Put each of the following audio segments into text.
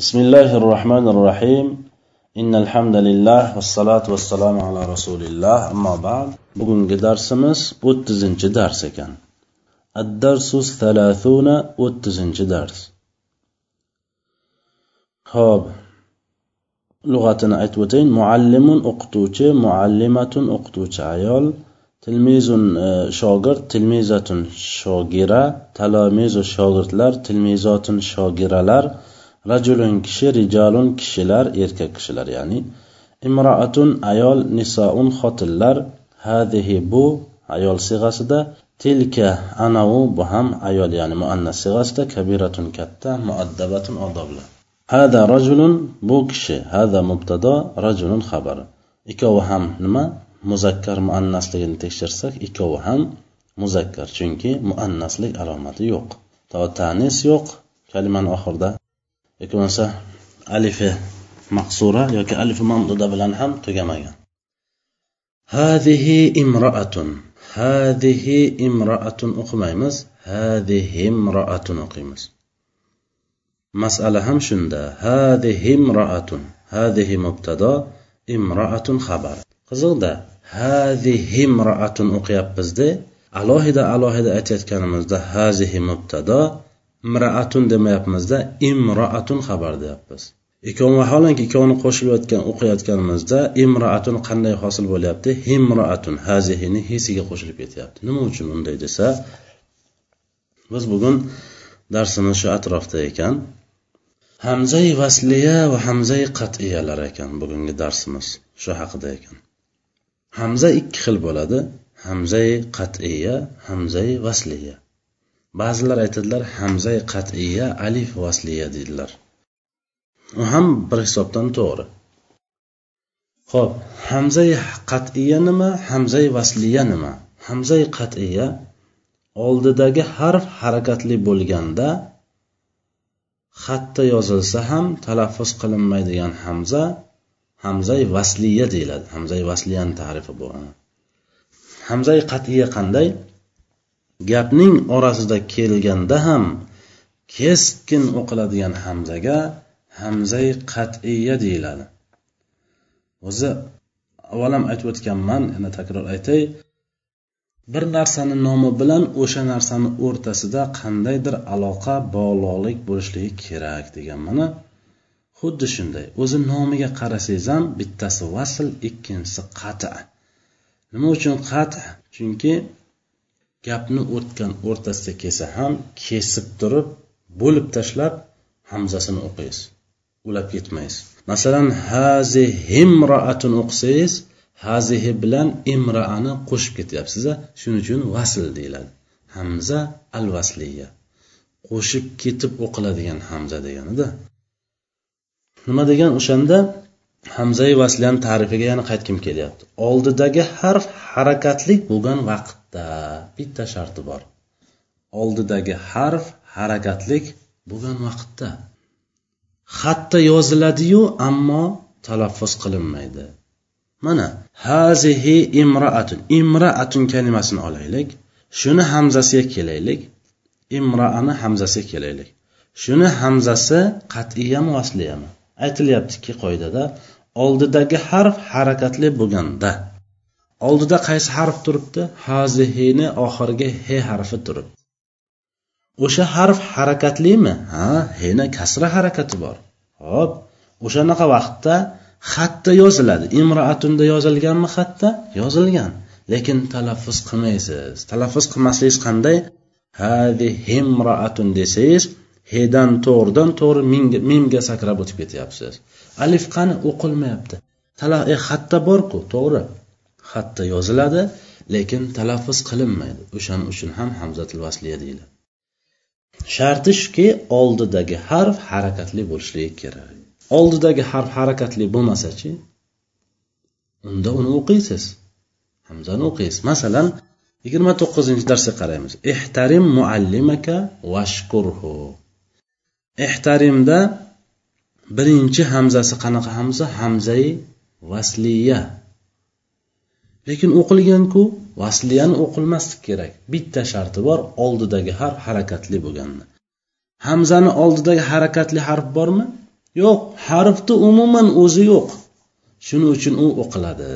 بسم الله الرحمن الرحيم إن الحمد لله والصلاة والسلام على رسول الله أما بعد bugungi darsimiz o'ttizinchi dars ekan addarsus thalathuna o'ttizinchi dars ho'p lug'atini aytib o'tayin muallimun o'qituvchi muallimatun o'qituvchi ayol tilmizun shogird tilmizatun shogira talamizu shogirdlar tilmizotun shogiralar Rajulun kishi rijalun kishilar erkak kishilar ya'ni imroatun ayol nisoun xotinlar. Hadihi bu ayol sig'asida tilka anavu bu ham ayol ya'ni muannas sig'asida kabiratun katta muaddabatun odobli. Hada rajulun bu kishi. Hada mubtado rajulun xabar. Ikkovi ham nima? Muzakkar muannasligini tekshirsak ikkovi ham muzakkar chunki muannaslik alomati yo'q. To tanis yo'q. Kalimani oxirida bo'lmasa alifi maqsura yoki alifi mamduda bilan ham tugamagan hadihi imroatun hadihi imroatun o'qimaymiz hadihi imroatun o'qiymiz masala ham shunda hadihi imroatun hadihi mubtado imroatun xabar qiziqda hadihi imroatun o'qiyapmizda alohida alohida aytayotganimizda hazihi mubtado imraatun demayapmizda imroatun xabar deyapmiz. Ikkovi vaholanki ikkovini qo'shilayotgan o'qiyotganimizda imroatun qanday hosil bo'lyapti? Himroatun hazihini hisiga qo'shilib ketyapti. Nima uchun unday desa biz bugun darsimiz shu atrofda ekan. Hamzai vasliya va hamzai qat'iyalar ekan bugungi darsimiz shu haqida ekan. Hamza ikki xil bo'ladi. Hamzai qat'iya hamzai vasliya. Ba'zilar aytadilar hamzai qat'iya alif vasliya deydilar. U ham bir hisobdan to'g'ri. Ho'p hamzai qat'iya nima hamzai vasliya nima? Hamzai qat'iya oldidagi harf harakatli bo'lganda xatda yozilsa ham talaffuz qilinmaydigan hamza hamzai vasliya deyiladi. Hamzai vasliyani tarifi bu. Hamzai qat'iya qanday? Gapning orasida kelganda ham keskin o'qiladigan hamzaga hamzai qat'iya deyiladi. O'zi avvalam aytib o'tganman yana takror aytay. Bir narsani nomi bilan o'sha narsani o'rtasida qandaydir aloqa bog'liqlik bo'lishligi kerak degan mana xuddi shunday o'zi nomiga qarasangiz ham bittasi vasl ikkinchisi qat nima uchun qat chunki gapni o'tgan o'rtasida kelsa ham kesib turib bo'lib tashlab hamzasini o'qiysiz. Ulab ketmaysiz. Masalan hazihimroatun o'qisangiz hazihi bilan imraani qo'shib ketyapsiz shuning uchun vasl deyiladi. Hamza al vasliya qo'shib ketib o'qiladigan hamza deganida. Nima degan o'shanda? Hamzai vasliyani tarifiga yana qaytgim kelyapti. Oldidagi harf harakatlik bo'lgan vaqt. Vaqtda bitta sharti bor. Oldidagi harf harakatlik bo'lgan vaqtda. Xatda yoziladiyu ammo talaffuz qilinmaydi. Mana hazihi imraatun. Imraatun kalimasini olaylik. Shuni hamzasiga kelaylik. Imraani hamzasiga kelaylik. Shuni hamzasi qat'iyami vasliyami aytilyaptiki qoidada oldidagi harf harakatli bo'lganda. Oldida qaysi harf turibdi? Hazihini oxirgi he harfi turibdi. O'sha harf harakatlimi? Ha heni kasra harakati bor. Hop o'shanaqa vaqtda xatda yoziladi. Imroatunda yozilganmi xatda yozilgan. Lekin talaffuz qilmaysiz. Talaffuz qilmasligingiz qanday? Hadihimroatun desangiz hedan to'g'ridan to'g'ri mimga sakrab o'tib ketyapsiz. Alif qani? O'qilmayapti. E, xatda borku to'g'ri. Xatda yoziladi lekin talaffuz qilinmaydi. O'shaning uchun ham hamzatil vasliya deyiladi. Sharti shuki oldidagi harf harakatli bo'lishligi kerak. Oldidagi harf harakatli bo'lmasachi unda uni o'qiysiz. Hamzani o'qiysiz. Masalan yigirma to'qqizinchi darsga qaraymiz. Ehtarim muallimaka vashkurhu ehtarimda birinchi hamzasi qanaqa hamza? Hamzai vasliya. Lekin o'qilganku vasliyani o'qilmaslik kerak. Bitta sharti bor oldidagi harf harakatli bo'lganda hamzani oldidagi harakatli harf bormi? Yo'q harfni umuman o'zi yo'q. Shuning uchun u o'qiladi.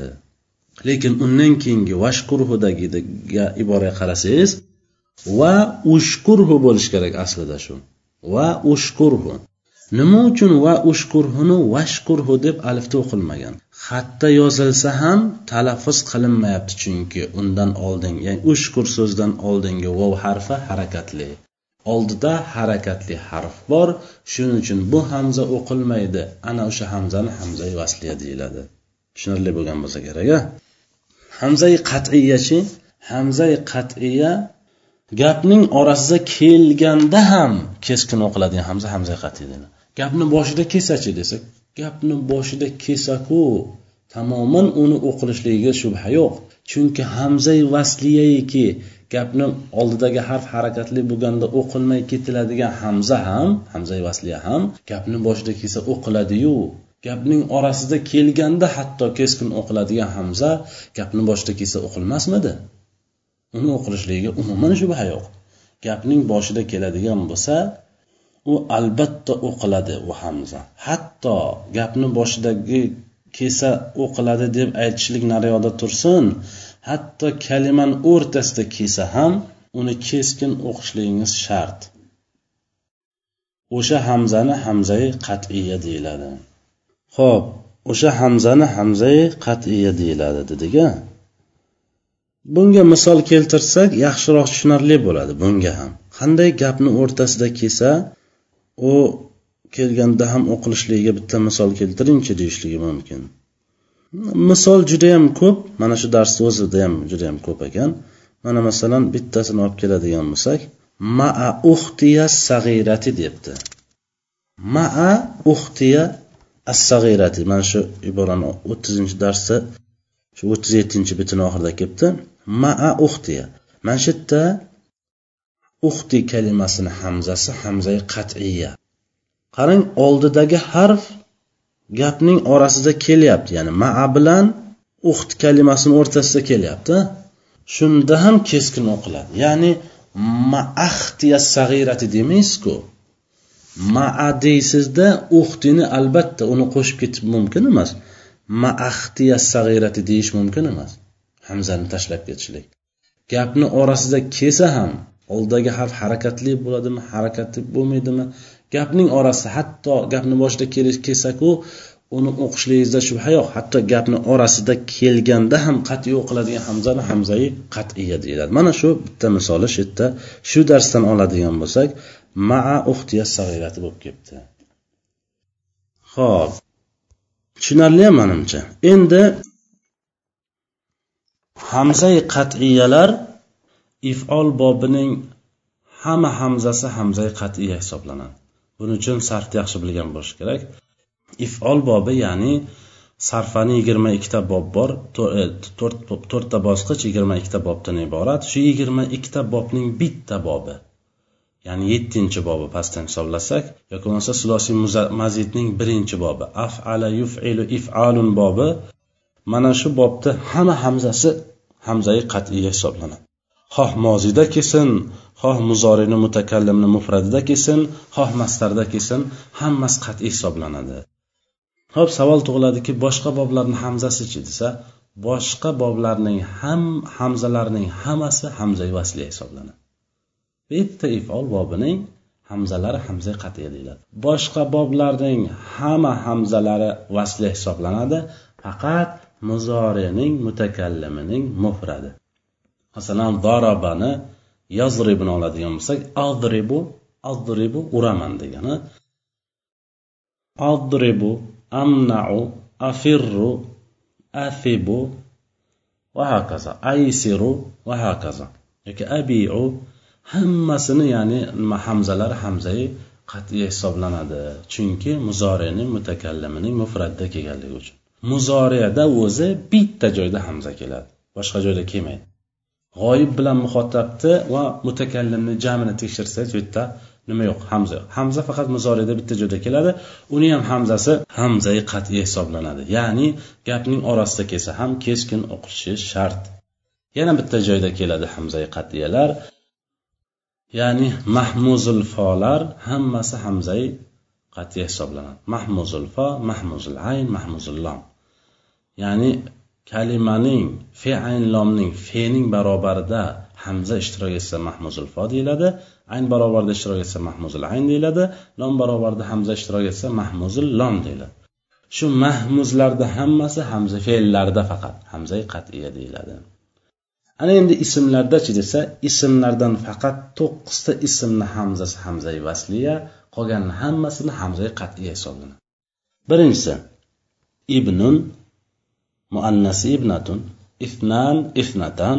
Lekin undan keyingi vashkurhudagiga iboraga qarasangiz va ushkurhu bo'lishi kerak aslida shu. Va ushkurhu nima uchun va ushkurhuni vashkurhu deb alifda o'qilmagan? Xatda yozilsa ham talaffuz qilinmayapti chunki undan oldin ya'ni ushkur so'zdan oldingi vov harfi harakatli. Oldida harakatli harf bor. Shuning uchun bu hamza o'qilmaydi. Ana o'sha hamzani hamzai vasliya deyiladi. Tushunarli bo'lgan bo'lsa kerak a hamzai qat'iyachi hamzai qat'iya gapning orasida kelganda ham keskin o'qiladigan hamza hamza qat'iy gapni boshida kelsachi desak gapni boshida kelsaku tamoman uni o'qilishligiga shubha yo'q. Chunki hamzai vasliyaiki gapni oldidagi harf harakatli bo'lganda o'qilmay ketiladigan hamza ham hamzai vasliya ham gapni boshida kelsa o'qiladiyu. Gapning orasida kelganda hatto keskin o'qiladigan hamza gapni boshida kelsa o'qilmasmidi? Uni o'qilishligiga umuman shubha yo'q. Gapning boshida keladigan bo'lsa u albatta o'qiladi u hamza. Hatto gapni boshidagi kelsa o'qiladi deb aytishlik nariyoqda tursin hatto kalimani o'rtasida kelsa ham uni keskin o'qishligingiz shart. O'sha hamzani hamzai qat'iya deyiladi. Ho'p o'sha hamzani hamzai qat'iya deyiladi dedik a bunga misol keltirsak yaxshiroq tushunarli bo'ladi bunga ham. Qanday gapni o'rtasida kelsa u kelganda ham o'qilishligiga bitta misol keltiringchi deyishligi mumkin. Misol judayam ko'p mana shu darsni o'zida ham judayam ko'p ekan. Mana masalan bittasini olib keladigan bo'lsak maa uxtiya sag'irati debdi. Maa uxtiya as sag'irati mana shu iborani o'ttizinchi darsda shu o'ttiz yettinchi bitini oxirida kelibdi. Maa uxtiya mana shu yerda uxti kalimasini hamzasi hamzai qat'iya qarang oldidagi harf gapning orasida kelyapti ya'ni maa bilan uxt kalimasini o'rtasida kelyapti shunda ham keskin o'qiladi. Ya'ni maahtiya sag'irati demaysizku. Maa deysizda uxtini albatta uni qo'shib ketish mumkin emas. Maahtiya sag'irati deyish mumkin emas. Hamzani tashlab ketishlik. Gapni orasida kelsa ham oldidagi harf harakatli bo'ladimi harakatli bo'lmaydimi? Gapning orasi hatto gapni boshida kelsaku uni o'qishligingizda shubha yo'q. Hatto gapni orasida kelganda ham qat'iy o'qiladigan hamzani hamzai qat'iya deyiladi. Mana shu bitta misoli shu yerda shu darsdan oladigan bo'lsak maa uxtiya sag'irati bo'lib kelibdi ho'p tushunarli manimcha? Endi hamzai qat'iyalar ifol bobining hamma hamzasi hamzai qat'iya hisoblanadi. Buning uchun sarfni yaxshi bilgan bo'lish kerak. Ifol bobi ya'ni sarfani yigirma ikkita bob bor e, to'rtta bosqich yigirma ikkita bobdan iborat. Shu yigirma ikkita bobning bitta bobi ya'ni yettinchi bobi pastdan hisoblasak yoki bo'lmasa sulosiy mazidning birinchi bobi afala yufilu ifalun bobi mana shu bobda hamma hamzasi hamzai qat'iy hisoblanadi. Xoh moziyda kelsin xoh muzorini mutakallimni mufradida kelsin xoh mastarda kelsin hammasi qat'iy hisoblanadi. Ho'p savol tug'iladiki boshqa boblarni hamzasichi desa boshqa boblarning ham hamzalarining hammasi hamzai vasliya hisoblanadi. Bitta ifol bobining hamzalari hamza qat'iy deyiladi. Boshqa boblarning hamma hamzalari vasliya hisoblanadi faqat muzorining mutakallimining mufradi. Masalan darabani yazribni oladigan bo'lsak adribu adribu uraman degani. Adribu amnau afirru afibu va hokazo. Aysiru va hokazo. Yoki abiu hammasini ya'ni nima hamzalar hamzai qat'iy hisoblanadi. Chunki muzoreni mutakallimining mufratda kelganligi uchun. Muzoriyada o'zi bitta joyda hamza keladi. Boshqa joyda kelmaydi. G'oyib bilan muhotabni va mutakallimni jamini tekshirsangiz u yerda nima yo'q? Hamza yo'q. Hamza faqat muzoriyda bitta joyda keladi. Uni ham hamzasi hamzai qat'iy hisoblanadi. Ya'ni gapning orasida kelsa ham keskin o'qishi shart. Yana bitta joyda keladi hamzai qat'iyalar. Ya'ni mahmuzul folar hammasi hamzai qat'iy hisoblanadi. Mahmuzul fo mahmuzul ayn mahmuzul lom ya'ni kalimaning fe ayn lomning fening barobarida hamza ishtirok etsa mahmuzul fo deyiladi ayn barobarida ishtirok etsa mahmuzul ayn deyiladi lom barobarida hamza ishtirok etsa mahmuzul lom deyiladi. Shu mahmuzlarda hammasi hamza fe'llarda faqat hamzai qat'iya deyiladi. Ana endi ismlardachi desa ismlardan faqat to'qqizta ismni hamzasi hamzai vasliya qolganini hammasini hamzai qat'iya hisoblanadi. Birinchisi ibnun muannasi ibnatun ifnan ifnatan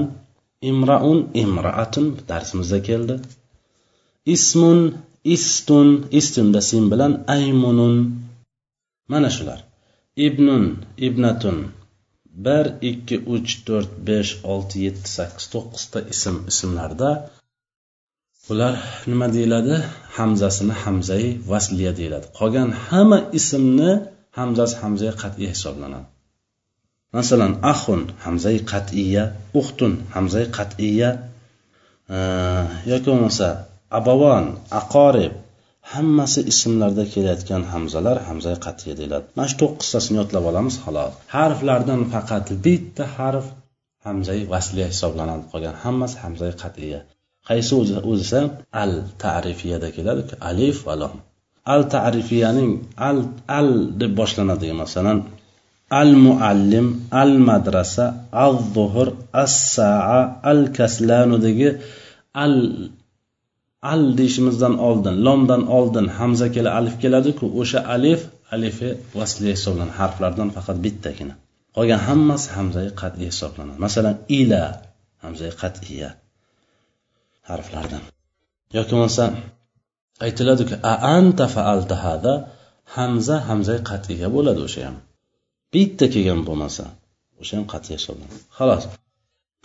imraun imraatun darsimizda keldi. Ismun istun istunda sin bilan aymunun. Mana shular. Ibnun ibnatun bir ikki uch to'rt besh olti yetti sakkiz to'qqizta ism ismlarda. Bular nima deyiladi? Hamzasini hamzai vasliya deyiladi. Qolgan hamma ismni hamzasi hamzai qat'iy hisoblanadi. Masalan ahun hamzai qat'iya uxtun hamzai qat'iya e, yoki bo'lmasa abavon aqorib hammasi ismlarda kelayotgan hamzalar hamza qat'iy deyiladi. Mana shu to'qqiztasini yodlab olamiz xolos harflardan faqat bitta harf hamzai vasliya hisoblanadi qolgan. Hammasi hamzai qat'iya qaysi o'zi esa al tarifiyada keladi alif va al tarifiyaning al al deb boshlanadigan masalan al muallim al madrasa al zuhur as saa al kaslanudagi al al deyishimizdan oldin lomdan oldin hamza kela alif keladiku o'sha alif alifi vasli hisoblanadi harflardan faqat bittagina. Qolgan hammasi hamzai qat'iy hisoblanadi. Masalan ila hamzai qat'iya harflardan. Yoki bo'lmasa aytiladiku a anta faalta hada hamza hamzai qat'iya bo'ladi o'sha ham. bitta kelgan bo'lmasa o'sha ham qat'iy hisoblanadi xolos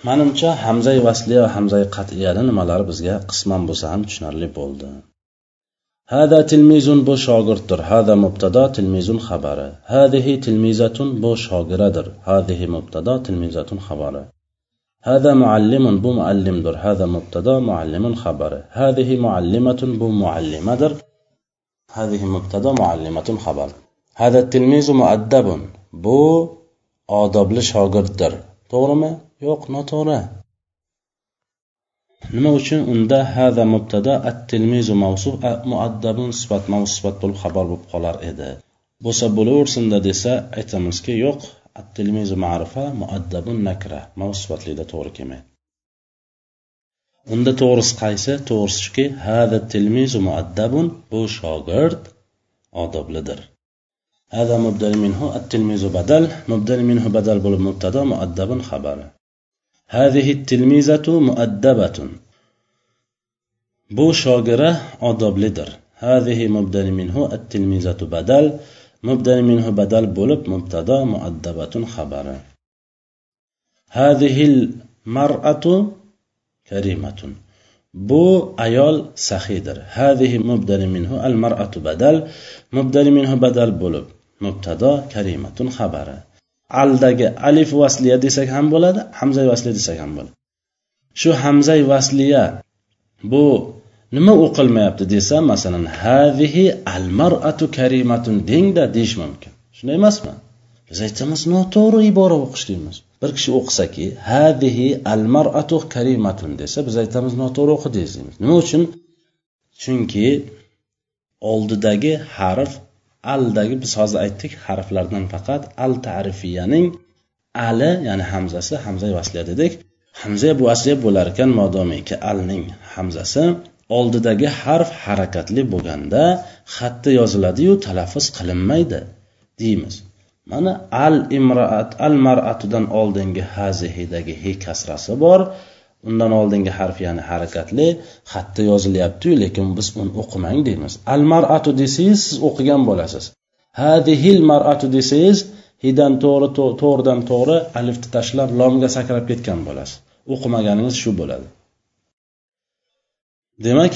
manimcha hamzai vasliya va hamzai qat'iyani nimalari bizga qisman bo'lsa ham tushunarli bo'ldi هذا تلميذ bu shogirddir هذا مبتدا تلميذ xabari هذه تلميذة bu shogiraddir هذه مبتدا تلميذة xabari هذا معلم bu muallimdir هذا مبتدا معلم xabari هذه معلمة bu muallimadir هذه مبتدا معلمة xabar هذا التلميذ مؤدب bu odobli shogirddir. To'g'rimi? Yo'q noto'g'ri. Nima uchun unda hada mubtada at tilmizu mavsuf muaddabun sifat mavsuf sifat bo'lib xabar bo'lib qolar edi. Bo'lsa bo'laversinda desa aytamizki yo'q at tilmizu ma'rifa muaddabun nakra mavsuf sifatlida to'g'ri kelmaydi. Unda to'g'risi qaysi? To'g'risi shuki hada tilmizu muaddabun bu shogird odoblidir. هذا مبدل منه التلميذ بدل مبدل منه بدل بول مبتدا مؤدب خبر. هذه التلميذة مؤدبة. بو شاگره odoblidir هذه مبدل منه التلميذة بدل مبدل منه بدل بولب مبتدا مؤدبة خبر. هذه المرأة كريمة. bu ayol saxiydir هذه مبدل منه المرأة بدل مبدل منه بدل bo'lib mubtado karimatun xabari. Aldagi alif vasliya desak ham bo'ladi hamza vasliya desak ham bo'ladi. Shu hamza vasliya bu nima o'qilmayapti desa masalan hazihi al maratu karimatun dengda deyish mumkin. Shunday emasmi? Biz aytamiz noto'g'ri ibora o'qish deymiz. Bir kishi o'qisaki hazihi al maratu karimatun desa biz aytamiz noto'g'ri o'qidingiz deymiz. Nima uchun? Chunki oldidagi harf aldagi biz hozir aytdik harflardan faqat al tarifiyaning ali ya'ni hamzasi hamza vasliya dedik. Hamza bu vasliya bo'lar ekan modomiki alning hamzasi oldidagi harf harakatli bo'lganda xatda yoziladiyu talaffuz qilinmaydi deymiz. Mana al imroat al maratudan oldingi hazihidagi he kasrasi bor. Undan oldingi harf ya'ni harakatli xatda yozilyaptiyu lekin biz uni o'qimang deymiz. Al maratu desangiz siz o'qigan bo'lasiz. Hadihil maratu desangiz hidan to'g'ri to'g'ridan to'g'ri alifni tashlab lomga sakrab ketgan bo'lasiz. O'qimaganingiz shu bo'ladi. Demak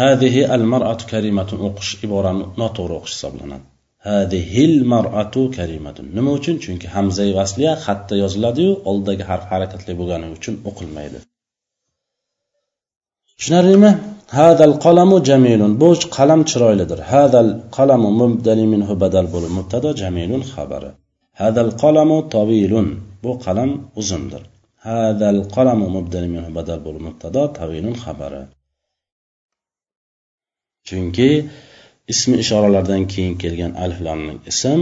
hadihi al maratu karimatun o'qish iborani noto'g'ri o'qish hisoblanadi. Hadihil maratu karimatun. Nima uchun? Chunki hamzai vasliya xatda yoziladiyu oldidagi harf harakatli bo'lgani uchun o'qilmaydi. Tushunarlimi? Hadal qalamu jamilun. Bu qalam chiroylidir. Hadal qalamu mubdali minhu badal bo'lib mubtado jamilun xabari. Hadal qalamu tavilun bu qalam uzundir. Hadal qalamu mubdali minhu badal bo'lib mubtado tavilun xabari. Chunki ismi ishoralardan keyin kelgan aliflarning ism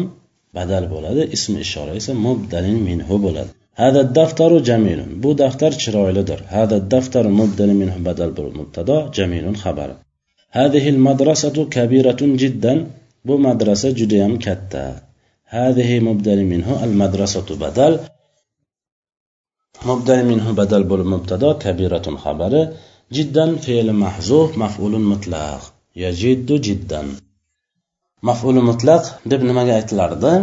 badal bo'ladi ismi ishora esa mubdalin minhu bo'ladi. hada daftaru jamilun bu daftar chiroylidir hada daftaru mubdalin minhu badal bo'lib mubtado jamilun xabari هذه المدرسة كبيرة جدا bu madrasa judayam katta هذه مبدل منه المدرسة بدل مبدل منه بدل بول مبتدا كبيرة خبر جدا فعل محذوف مفعول مطلق يجد جدا مفعول مطلق deb nimaga aytilardi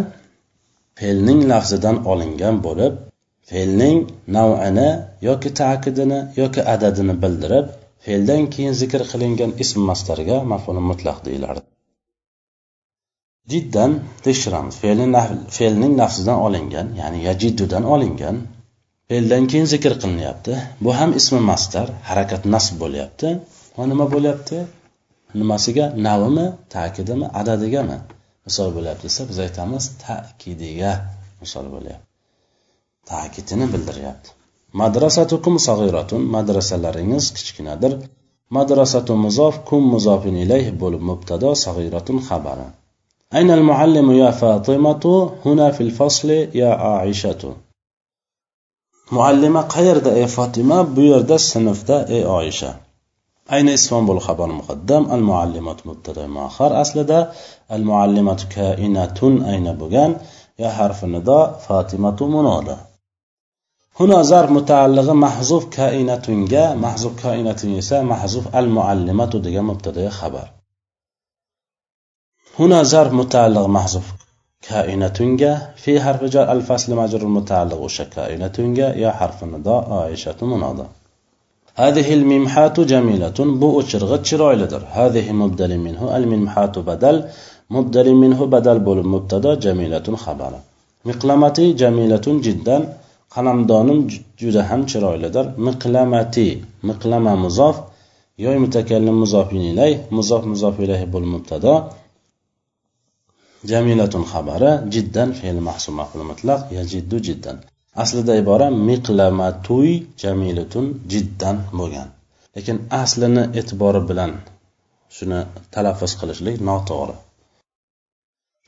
fe'lning lafzidan olingan bo'lib fe'lning nav'ini yoki ta'kidini yoki adadini bildirib fe'ldan keyin zikr qilingan ism mastarga maf'ul mutlaq deyiladi. Jiddan tekshiramiz fe'lning nafsidan olingan ya'ni yajiddudan olingan fe'ldan keyin zikr qilinyapti. Bu ham ismi mastar harakat nasb bo'lyapti. Va nima bo'lyapti? Nimasiga? Navimi ta'kidimi adadigami misol bo'lyapti desa biz aytamiz takidiga misol bo'lyapti. ta'kidini bildiryapti madrasatukum sag'iratun madrasalaringiz kichkinadir madrasatu muzof kum muzofin ilayh bo'lib mubtado sag'iratun xabari أين المعلم يا فاطمة هنا في الفصل يا عائشة معلمة qayerda ey fotima bu yerda sinfda ey oysha ayni ismon bo'l xabar muqaddam al muallimat mubtada muaxar aslida al muallimat kainatun ayna bo'lgan ya هنا ظرف متعلقة محذوف جا محذوف کائنتونیسه محذوف المعلمة تو دیگه خبر. هنا ظرف متعلق محذوف كائنتونجا في حرف جر الفصل مجر المتعلق وش كائنتونجا يا حرف النداء عائشة منادى هذه الممحات جميلة بو أشرغة لدر هذه مبدل منه الممحات بدل مبدل منه بدل بول مبتدأ جميلة خبرة مقلمتي جميلة جدا. Qalamdonim juda ham chiroylidir. Miqlamati miqlama muzof. Yoy mutakallim muzofin ilay muzof muzof ilayhi bul mubtado jamilatun xabari jiddan fe'l mahsub maful mutlaq yajiddu jiddan. Aslida ibora miqlamatuy jamilatun jiddan bo'lgan. Lekin aslini e'tibori bilan shuni talaffuz qilishlik noto'g'ri.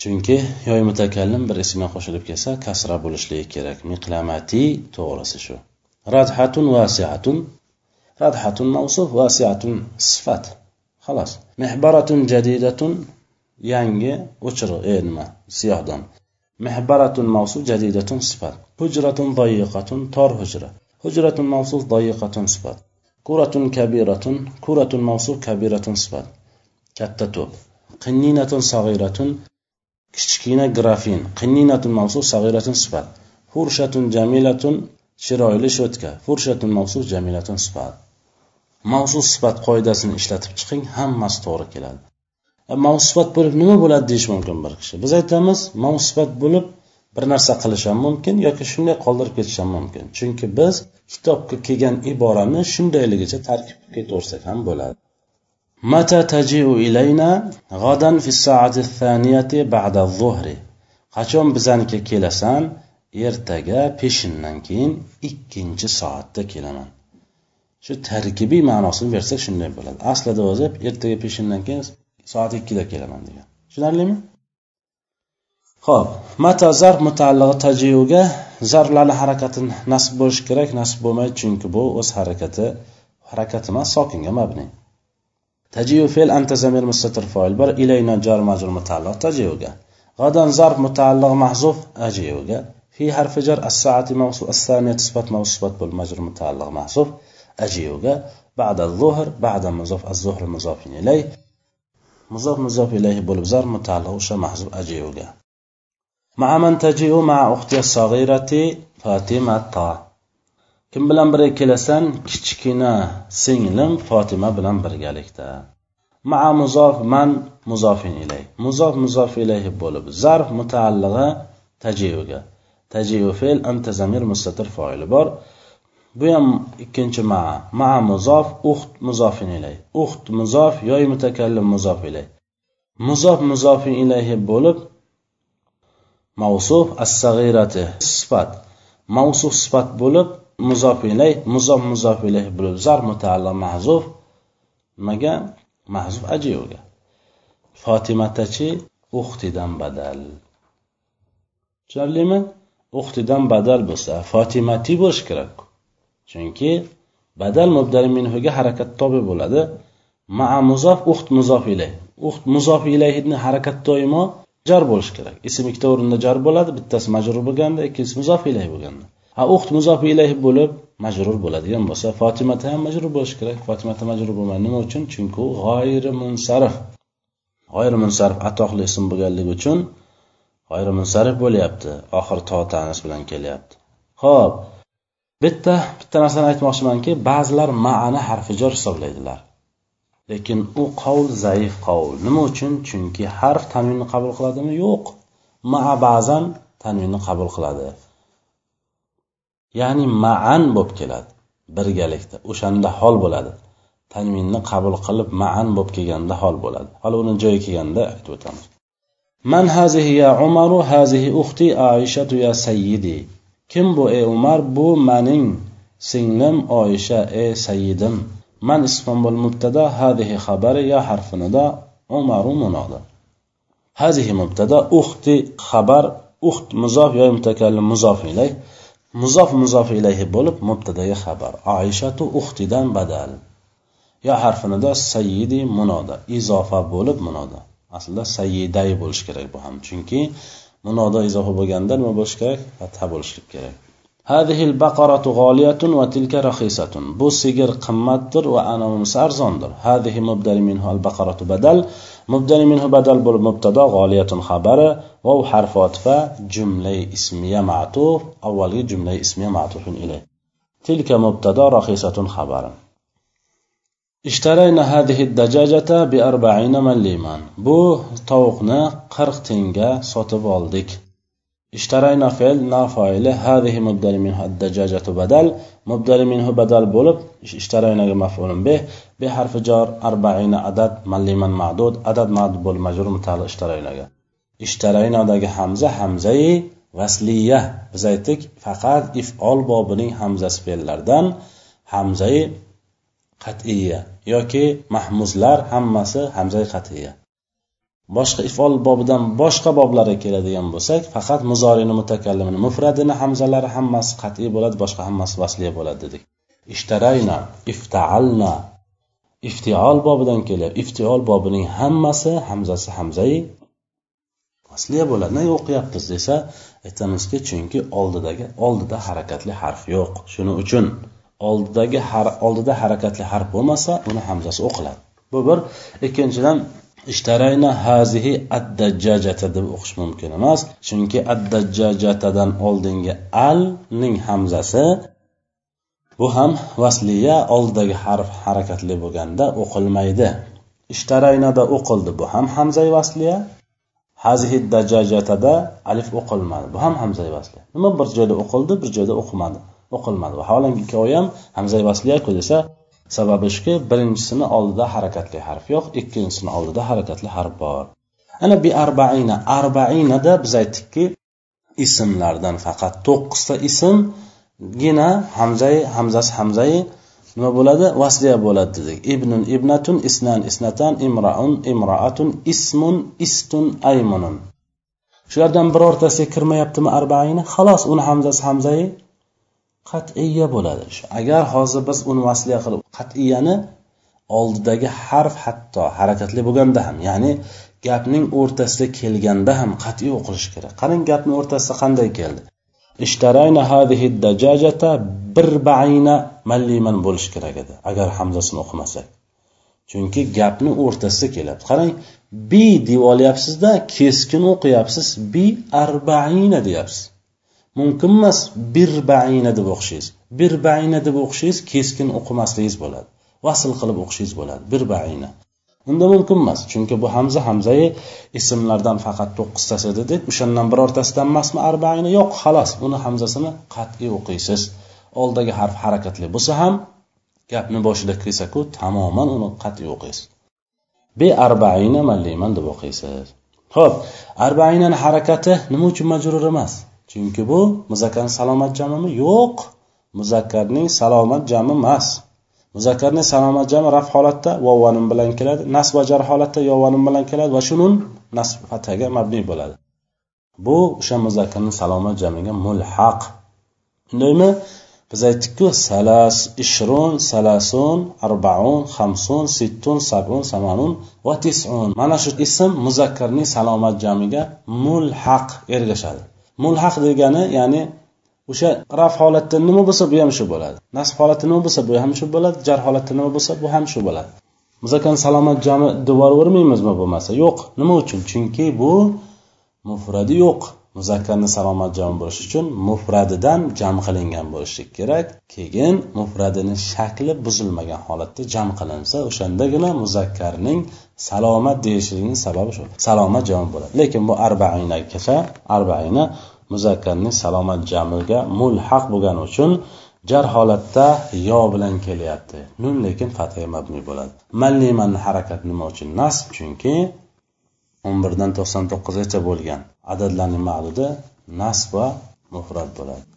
Chunki yoy mutakallim bir ismga qo'shilib kelsa kasra bo'lishligi kerak. Miqlamati to'g'risi shu. Radhatun vasiatun. Radhatun mavsuf vasiatun sifat. Xolos mehbaratun jadidatun. Yangi o'chiriq e nima? Siyohdon. Mehbaratun mavsuf jadidatun sifat. Hujratun dayiqatun tor hujra. Hujratun mavsuf dayiqatun sifat. Kuratun kabiratun. Kuratun mavsuf kabiratun sifat. Katta to'p. Qinninatun sag'iratun. Kichkina grafin qinninatun mavsuf sag'iratun sifat furshatun jamilatun chiroyli sho'tka furshatun mavsuf jamilatun sifat. Mavsuf sifat qoidasini ishlatib chiqing hammasi to'g'ri keladi. E, mavsifat bo'lib nima bo'ladi deyish mumkin bir kishi? Biz aytamiz mavsifat bo'lib bir narsa qilish ham mumkin yoki shunday qoldirib ketish ham mumkin. Chunki biz kitobga kelgan iborani shundayligicha tarkib qilib ketaversak ham bo'ladi. متى tajiu ilayna غدا في soati thaniyati بعد الظهر. qachon bizanikiga kelasan ertaga peshindan keyin ikkinchi soatda kelaman shu tarkibiy ma'nosini bersak shunday bo'ladi aslida o'zi ertaga peshindan keyin soat ikkida kelaman degan tushunarlimi ho'p mata zarf mutaallig'i tajiuga zarflarni harakati nasb bo'lishi kerak nasb bo'lmaydi chunki bu o'z harakati harakat emas sokinga mabni تجيء فعل أنت زمير مستتر فاعل بر إلينا جار مجرور متعلق تجيء غدا ظرف متعلق محذوف أجيء في حرف جر الساعة موصوف الثانية تثبت موصوفة بالمجرور متعلق محذوف أجيء بعد الظهر بعد مضاف الظهر مضاف إليه. مضاف مضاف إليه بالبزار متعلق وش محذوف أجيء مع من تجيء مع أختي الصغيرة فاطمة kim bilan birga kelasan? Kichkina singlim fotima bilan birgalikda. Maa muzof man muzofin ilay. Muzof muzof ilayhi bo'lib zarf mutaallig'i tajiyuga. Tajiyu fe'l anta zamir mustatir foili bor. Bu ham ikkinchi maa maa muzof uxt muzofin ilay. Uxt muzof yoy mutakallim muzof ilay. Muzof muzofin ilayhi bo'lib mavsuf as sag'irati sifat. Mavsuf sifat bo'lib muzof ilay muzof muzof ilayhi bo'lib zar mutaallo mahzuf nimaga mahzuf ajiyoga fotimatachi uxtidan badal. Tushunarlimi? Uxtidan badal bo'lsa fotimati bo'lishi kerak chunki badal mubdal minhuga harakat tobi bo'ladi. Maa muzof uxt muzof ilay. Uxt muzof ilayni harakat doimo jar bo'lishi kerak. Ism ikkita o'rinda jar bo'ladi bittasi majrur bo'lganda ikkinchisi muzof ilay bo'lganda. A uxt muzof ilayhi bo'lib majrur bo'ladigan bo'lsa fotimata ham majrur bo'lishi kerak. Fotimata majrur bo'lmaydi nima uchun? Chunki u g'oyri munsarif g'oyri munsarif atoqli ism bo'lganligi uchun g'oyri munsarif bo'lyapti. Oxiri to tanis bilan kelyapti. Ho'p bitta bitta narsani aytmoqchimanki ba'zilar ma'ani harfi jor hisoblaydilar. Lekin u qovul zaif qovul nima uchun? Chunki harf tanvinni qabul qiladimi? Yo'q. Maa ba'zan tanvinni qabul qiladi. Ya'ni ma'an bo'lib keladi. Birgalikda o'shanda hol bo'ladi. Tanminni qabul qilib ma'an bo'lib kelganda hol bo'ladi. Hali uni joyi kelganda aytib o'tamiz. Man hazihi ya umaru hazihi uxti oishatu ya sayyidi. Kim bu ey umar? Bu maning singlim oyisha ey sayyidim. Man ismon mubtada hazihi xabari ya harfinida umaru munoda hazihi mubtada uxti xabar uxt muzof yo mutakallim muzof ilayh muzof muzof ilayhi bo'lib mubtadaga xabar. Oishatu uxtidan badal. Yo harfinida sayyidi munoda. Izofa bo'lib munoda. Aslida sayyiday bo'lishi kerak bu ham. Chunki munoda izofa bo'lganda nima bo'lishi kerak? Fatha bo'lishi kerak. هذه البقرة غالية وتلك رخيصة. بو سيجر قمتر وأنا مسار أرزندر هذه مبدل منه البقرة بدل. مبدل منه بدل بالمبتدا غالية خبر. وو حرف واتفا جملة اسمية معطوف. أول جملة اسمية معطوف إليه. تلك مبتدا رخيصة خبر. اشترينا هذه الدجاجة بأربعين مليمان بو طوقنا قرق تنجا سوتب ishtarayna fe'l na foili hadihi mubdari minhu addajajatu badal. Mubdari minhu badal bo'lib ishtaraynaga maf'ulun bih bi harfi jar arba'ina adad malliman ma'dud adad ma'dud bo'lib majrur mutali ishtaraynaga. Ishtaraynodagi hamza hamzai vasliya. Biz aytdik faqat if'ol bobining hamzasi fe'llardan. Hamzai qat'iya yoki mahmuzlar hammasi hamzai qat'iya boshqa ifol bobidan boshqa boblarga keladigan bo'lsak faqat muzorini mutakallimini mufradini hamzalari hammasi qat'iy bo'ladi boshqa hammasi vasliya bo'ladi dedik. Ishtarayna iftaalna. Iftiol bobidan kelyapti iftiol bobining hammasi hamzasi hamzai vasliya bo'ladi. Nega o'qiyapmiz desa aytamizki chunki oldidagi oldida harakatli harf yo'q. Shuning uchun oldidagi har oldida harakatli harf bo'lmasa uni hamzasi o'qiladi. Bu bir. Ikkinchidan ishtarayna hazihi addajjajata deb o'qish mumkin emas. Chunki addajjajatadan oldingi alning hamzasi bu ham vasliya oldidagi harf harakatli bo'lganda o'qilmaydi. Ishtaraynada o'qildi bu ham hamzai vasliya. Hazihi dajajatada alif o'qilmadi bu ham hamzai vasliya. Nima bir joyda o'qildi bir joyda o'qimadi o'qilmadi. Vaholanki ikkovi ham hamzai vasliyaku desa sababi shuki birinchisini oldida harakatli harf yo'q ikkinchisini oldida harakatli harf bor. Ana bi arbaina. Arbainada biz aytdikki ismlardan faqat to'qqizta ismgina hamzai hamzasi hamzai nima bo'ladi? Vasliya bo'ladi dedik. Ibnun ibnatun isnan isnatan imraun imraatun ismun istun aymunun. Shulardan birortasiga kirmayaptimi arbaina? Xolos uni hamzasi hamzai qat'iya bo'ladi. Agar hozir biz uni vasliya qilib qat'iyani oldidagi harf hatto harakatli bo'lganda ham ya'ni gapning o'rtasida kelganda ham qat'iy o'qilishi kerak. Qarang gapni o'rtasida qanday keldi? Ishtarayna hadihi dajajata bir baina malliman bo'lishi kerak edi agar hamzasini o'qimasak. Chunki gapni o'rtasida kelyapti. Qarang bi deb olyapsizda keskin o'qiyapsiz bi arbaina deyapsiz. Mumkin emas bir baina deb o'qishingiz bir baina deb o'qishingiz keskin o'qimasligingiz bo'ladi. Vasl qilib o'qishingiz bo'ladi bir baina. Unda mumkin emas chunki bu hamza hamzai ismlardan faqat to'qqiztasi dedik o'shandan birortasidan emasmi arbaina yo'q xolos uni hamzasini qat'iy o'qiysiz. Oldagi harf harakatli bo'lsa ham gapni boshida kirsaku tamoman uni qat'iy o'qiysiz. Be arbaina malliman deb o'qiysiz. Ho'p arbainani harakati nima uchun majrur emas? Chunki bu muzakkarni salomat jamimi yo'q. Muzakkarning salomat jami emas. Muzakkarning salomat jami raf holatda vovvanim bilan keladi nasb va jar holatda yovvanim bilan keladi va shunun nasb fataga mabni bo'ladi. Bu o'sha muzakkarning salomat jamiga mulhaq. Shundaymi biz aytdikku salas ishrun salasun arbaun hamsun sittun sabun samanun va tisun. Mana shu ism muzakkarning salomat jamiga mulhaq ergashadi. Mulhaq degani ya'ni o'sha raf holatda nima bo'lsa bu ham shu bo'ladi. Nasb holatda nima bo'lsa bu ham shu bo'ladi jar holatda nima bo'lsa bu ham shu bo'ladi. Muzakkarni salomat jami deb yubormaymizmi bo'lmasa yo'q. Nima uchun? Chunki bu mufradi yo'q. Muzakkarni salomat jam bo'lishi uchun mufradidan jam qilingan bo'lishi kerak. Keyin mufradini shakli buzilmagan holatda jam qilinsa o'shandagina muzakkarning salomat deyishligini sababi shu. Salomat jami bo'ladi. Lekin bu arbaina kelsa arbaina muzakkarning salomat jamiga mulhaq bo'lgani uchun jar holatda yo bilan kelyapti. Nun lekin fathaga mabni bo'ladi. Malliman harakat nima uchun nasb? Chunki o'n birdan to'qson to'qqizgacha bo'lgan. Adadlarning ma'ludi nasb va mufrat bo'ladi.